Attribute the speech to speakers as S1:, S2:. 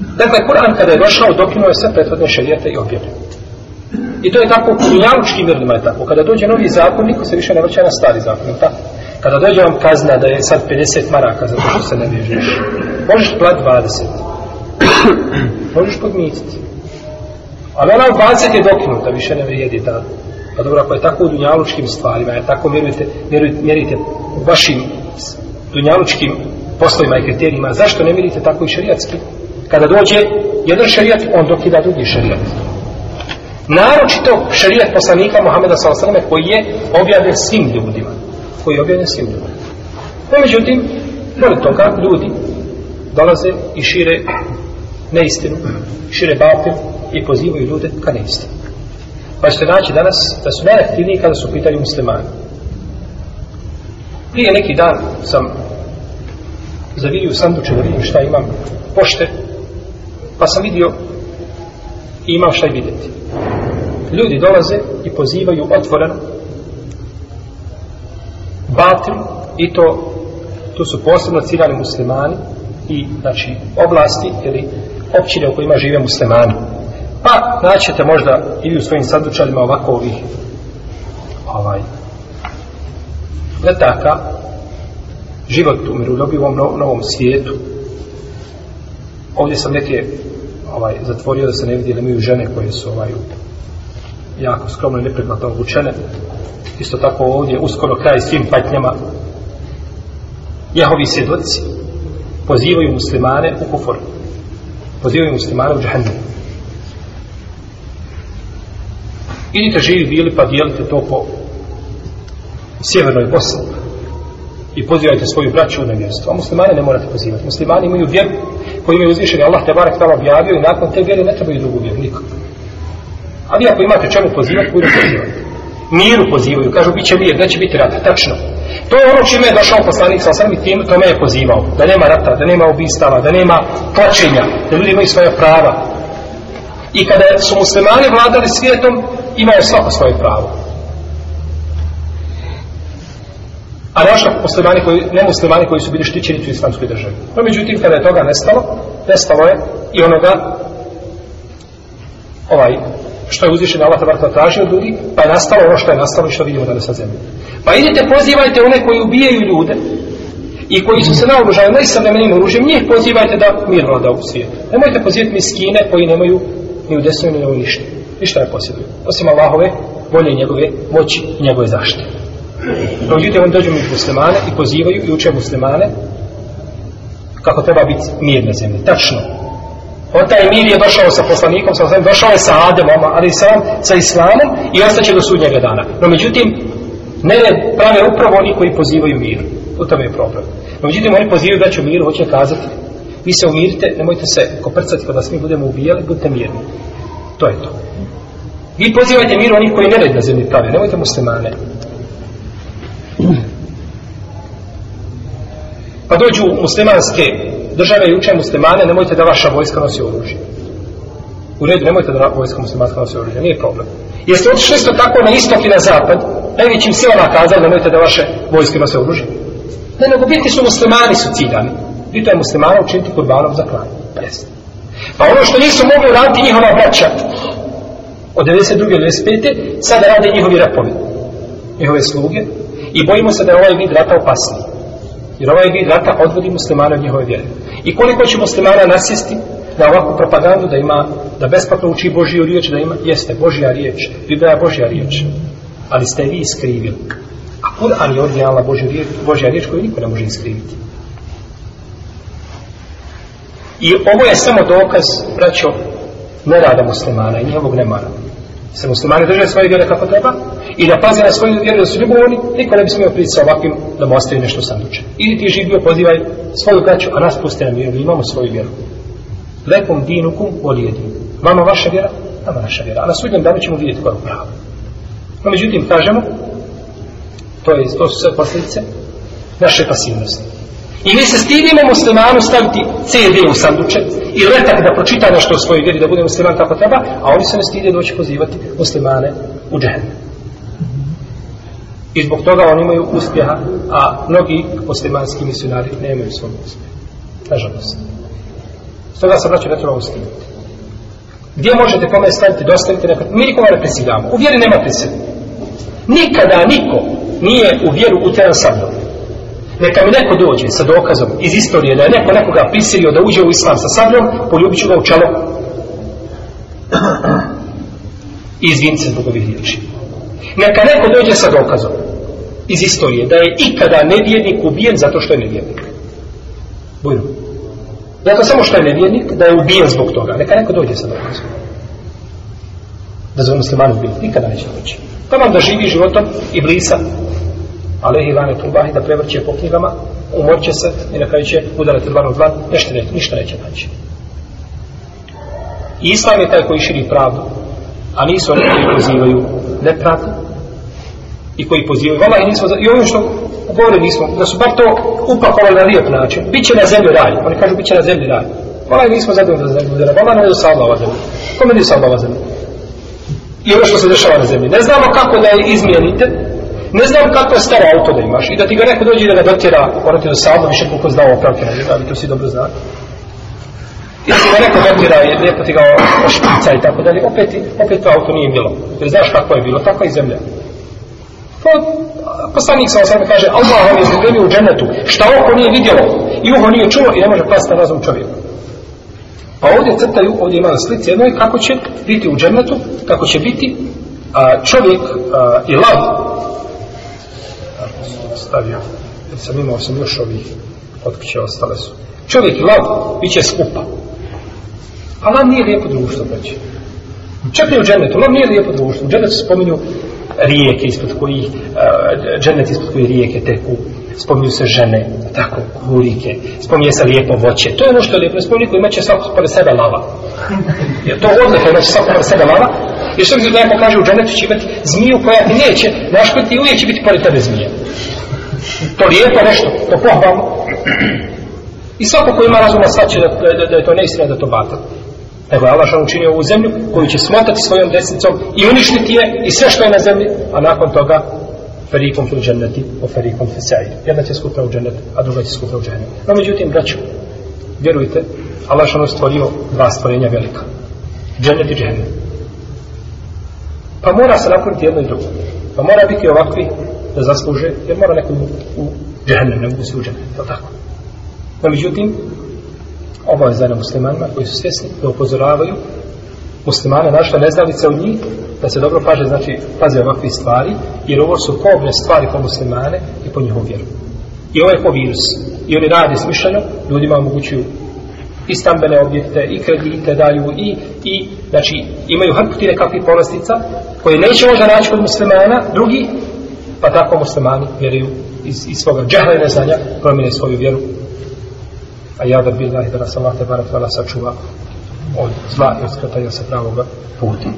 S1: Dakle, Kur'an kada je došao, dokinuo je sve prethodne šarijete i objave. I to je tako, u dunjalučkim mirnima je tako. Kada dođe novi zakon, niko se više ne vraća na stari zakon, tako? Kada dođe vam kazna da je sad 50 maraka zato što se ne vježiš, možeš plat 20. možeš podmititi. Ali ona 20 je dokinuta, više ne vrijedi ta. Pa dobro, ako je tako u dunjalučkim stvarima, je tako mjerujete, mjerujete, mjerite u vašim dunjalučkim poslovima i kriterijima, zašto ne mjerite tako i šarijatski? Kada dođe jedan šerijat, on dokida drugi šerijat. Naročito šerijat poslanika Muhammeda s.a.v. koji je objavljen svim ljudima. Koji je objavljen svim ljudima. No, međutim, pored toga, ljudi dolaze i šire neistinu, šire batil i pozivaju ljude ka neistinu. Pa ćete naći danas da su najaktivniji kada su pitali muslimani. Prije neki dan sam zavidio u sanduče da vidim šta imam pošte, pa sam vidio i imam šta vidjeti. Ljudi dolaze i pozivaju otvoreno batil i to tu su posebno ciljani muslimani i znači oblasti ili općine u kojima žive muslimani. Pa naćete možda ili u svojim sadučarima ovako ovih ovaj letaka život u miroljubivom novom svijetu. Ovdje sam neke ovaj, zatvorio da se ne vidi da imaju žene koje su ovaj, jako skromno i nepregledno obučene. Isto tako ovdje uskoro kraj svim patnjama Jehovi svjedoci pozivaju muslimane u kufor. Pozivaju muslimane u džahennem. Idite živi bili pa dijelite to po sjevernoj Bosni i pozivajte svoju braću na vjerstvo. A muslimane ne morate pozivati. Muslimani imaju vjeru koju imaju uzvišeni Allah te barak tamo objavio i nakon te vjere ne trebaju drugu vjeru nikom. A vi ako imate čemu pozivati, budu pozivati. Miru pozivaju, kažu bit će mir, neće biti rata, tačno. To je ono čime je došao poslanik sa osam i tim, tome je pozivao. Da nema rata, da nema ubistava, da nema tlačenja, da ljudi imaju svoje prava. I kada su muslimani vladali svijetom, imaju svako svoje pravo. A naša muslimani koji, ne muslimani koji su bili štićeni u islamskoj državi. No, međutim, kada je toga nestalo, nestalo je i onoga ovaj, što je uzvišen Allah tabarka tražio od ljudi, pa je nastalo ono što je nastalo i što vidimo danas na zemlji. Pa idite, pozivajte one koji ubijaju ljude i koji su se naoružali najsavremenim oružjem, njih pozivajte da mir vlada u svijetu. Nemojte pozivati miskine koji nemaju ni u desnoj ni u ništa. Ništa ne posjeduju. Osim Allahove volje i njegove moći i njegove zaštite. No, međutim, oni dođu među muslimane i pozivaju i uče muslimane kako treba biti mir na zemlji. Tačno. On taj mir je došao sa poslanikom, sa poslanikom, došao je sa Ademom, ali sam sa Islamom i ostaće do sudnjega dana. No, međutim, ne prave upravo oni koji pozivaju mir. U tome je problem. No, međutim, oni pozivaju da će mir, hoće kazati, vi se umirite, nemojte se koprcati kada vas mi budemo ubijali, budite mirni. To je to. Vi pozivajte mir onih koji nered na zemlji prave, nemojte muslimane. Pa dođu muslimanske države i uče muslimane, nemojte da vaša vojska nosi oružje. U redu, nemojte da vojska muslimanska nosi oružje, nije problem. Jeste otišli isto tako na istok i na zapad, najvećim silama kazali, nemojte da vaše vojske nosi oružje. Ne, nego biti su muslimani su ciljani. Biti je muslimana učiniti kurbanom za klan. Presne. Pa ono što nisu mogli raditi njihova braća od 92. do 95. sada rade njihovi rapovi, Njihove sluge. I bojimo se da je ovaj vid rata opasniji. Jer ovaj vid rata odvodi muslimana od njihove vjere. I koliko će muslimana nasjesti na ovakvu propagandu da ima, da besplatno uči Božiju riječ, da ima, jeste Božja riječ, Biblija je Božja riječ. Ali ste vi iskrivili. A Kur'an je originalna Božja riječ, Božja riječ koju niko ne može iskriviti. I ovo je samo dokaz, braćo, nerada muslimana i njihovog nemara. Se muslimani drže svoje vjere kako treba i da paze na svoju vjeru da su ljubovni, niko ne bi smio priti sa ovakvim da mu ostaje nešto sanduče. Ili ti živio, pozivaj svoju braću, a nas puste na vjeru, imamo svoju vjeru. Lekom dinukum volijedim. Vama vaša vjera, nama naša vjera. A na sudnjem danu ćemo vidjeti koja je prava. No, međutim, kažemo, to, je, to su sve posljedice naše pasivnosti. I mi se stidimo muslimanu staviti CD u sanduče i letak da pročita nešto o svojoj vjeri, da bude musliman kako treba, a oni se ne stide doći pozivati muslimane u džehennem. I zbog toga oni imaju uspjeha, a mnogi muslimanski misionari nemaju svog uspjeha. Nažalost. Stoga se vraću ne treba uskinuti. Gdje možete kome staviti, dostaviti, neka... mi nikoga ne presiljamo. U vjeri nema prisile. Nikada niko nije u vjeru utjeran sa mnom. Neka mi neko dođe sa dokazom iz istorije da je neko nekoga prisilio da uđe u islam sa sabljom, poljubit ću ga u čelo i izvinite se zbog ovih riječi. Neka neko dođe sa dokazom iz istorije da je ikada nevjernik ubijen zato što je nevjernik. Bujno. Zato samo što je nevjernik, da je ubijen zbog toga. Neka neko dođe sa dokazom. Da zove muslimanu ubijen. Nikada neće doći. Pa vam da živi životom i blisa, ali i lane tubahi, da prevrće po knjigama, umorće se i na kraju će udarati dlan u dlan, nešto ne, ništa neće naći. I Islam je taj koji širi pravdu, a nisu oni koji pozivaju nepravdu i koji pozivaju vala i nismo, i ovim što govore nismo, da su bar to upakovali na lijep način, bit će na zemlji raj, oni kažu bit će na zemlji raj. Vala i nismo zadovoljni za zemlju, vala nam je dosadla ova zemlja. Kome je dosadla ova zemlja? I ono što se dešava na zemlji. Ne znamo kako da je izmijenite, ne znam kako je staro auto da imaš i da ti ga neko dođe da ga dotjera, ono ti do sada više koliko znao opravke, ali to si dobro znao. I ti ga neko dotjera i lijepo ti ga ošpica i tako dalje, opet, opet to auto nije bilo. Jer znaš kako je bilo, tako i zemlja. To, poslanik sa osam kaže, Allah vam je izgledio u džennetu, šta oko nije vidjelo i uho nije čulo i ne može pasti na razum čovjeku. Pa ovdje crtaju, ovdje ima na slici jednoj, kako će biti u džennetu, kako će biti a, čovjek a, i lav ostavio. jer sam imao sam još ovih otkuće ostale su. Čovjek i lav bit će skupa. A lav nije lijepo društvo, braći. Čak i u džennetu, lav nije lijepo društvo. U džennetu spominju rijeke ispod kojih, uh, džennet ispod kojih rijeke teku, spominju se žene, tako, hurike, spominje se lijepo voće. To je ono što je lijepo, ne spominju koji imaće svako pored sebe lava. Jer to odlično, imaće svako pored sebe lava, jer što mi da neko kaže u džennetu će imati zmiju koja ti neće, naškoditi i uvijek će biti pored tebe zmije. To lijepo nešto, to pohvalno. I svako ko ima razuma svaće da, da, da, je to neistina, da to batal. Nego je Allah učinio ovu zemlju koju će smotati svojom desnicom i uništiti je i sve što je na zemlji, a nakon toga ferikom fil dženneti o ferikom fil sa'ir. Jedna će skupna u džennet, a druga će skupna u džennet. No, međutim, braću, vjerujte, Allah ono stvorio dva stvorenja velika. Džennet i džennet. Pa mora se napuniti jedno i drugo. Pa mora biti ovakvi da zasluže, jer mora neko u džahnem, ne mogu se u džahnem, je tako? No, međutim, obavezano muslimanima koji su svjesni da upozoravaju muslimane našla neznalice od njih da se dobro paže, znači paze ovakve stvari jer ovo su kobne stvari po muslimane i po njihovu vjeru i ovo je po virus i oni rade smišljeno ljudima omogućuju i stambene objekte i kredite daju i, i znači imaju hrpu ti nekakvih povlastica koje neće možda naći kod muslimana drugi pa tako muslimani vjeruju iz, iz svoga džahla i neznanja promijene svoju vjeru a ja da billahi da nas Allah te barak vala sačuva od zla i od skratanja sa pravoga puta.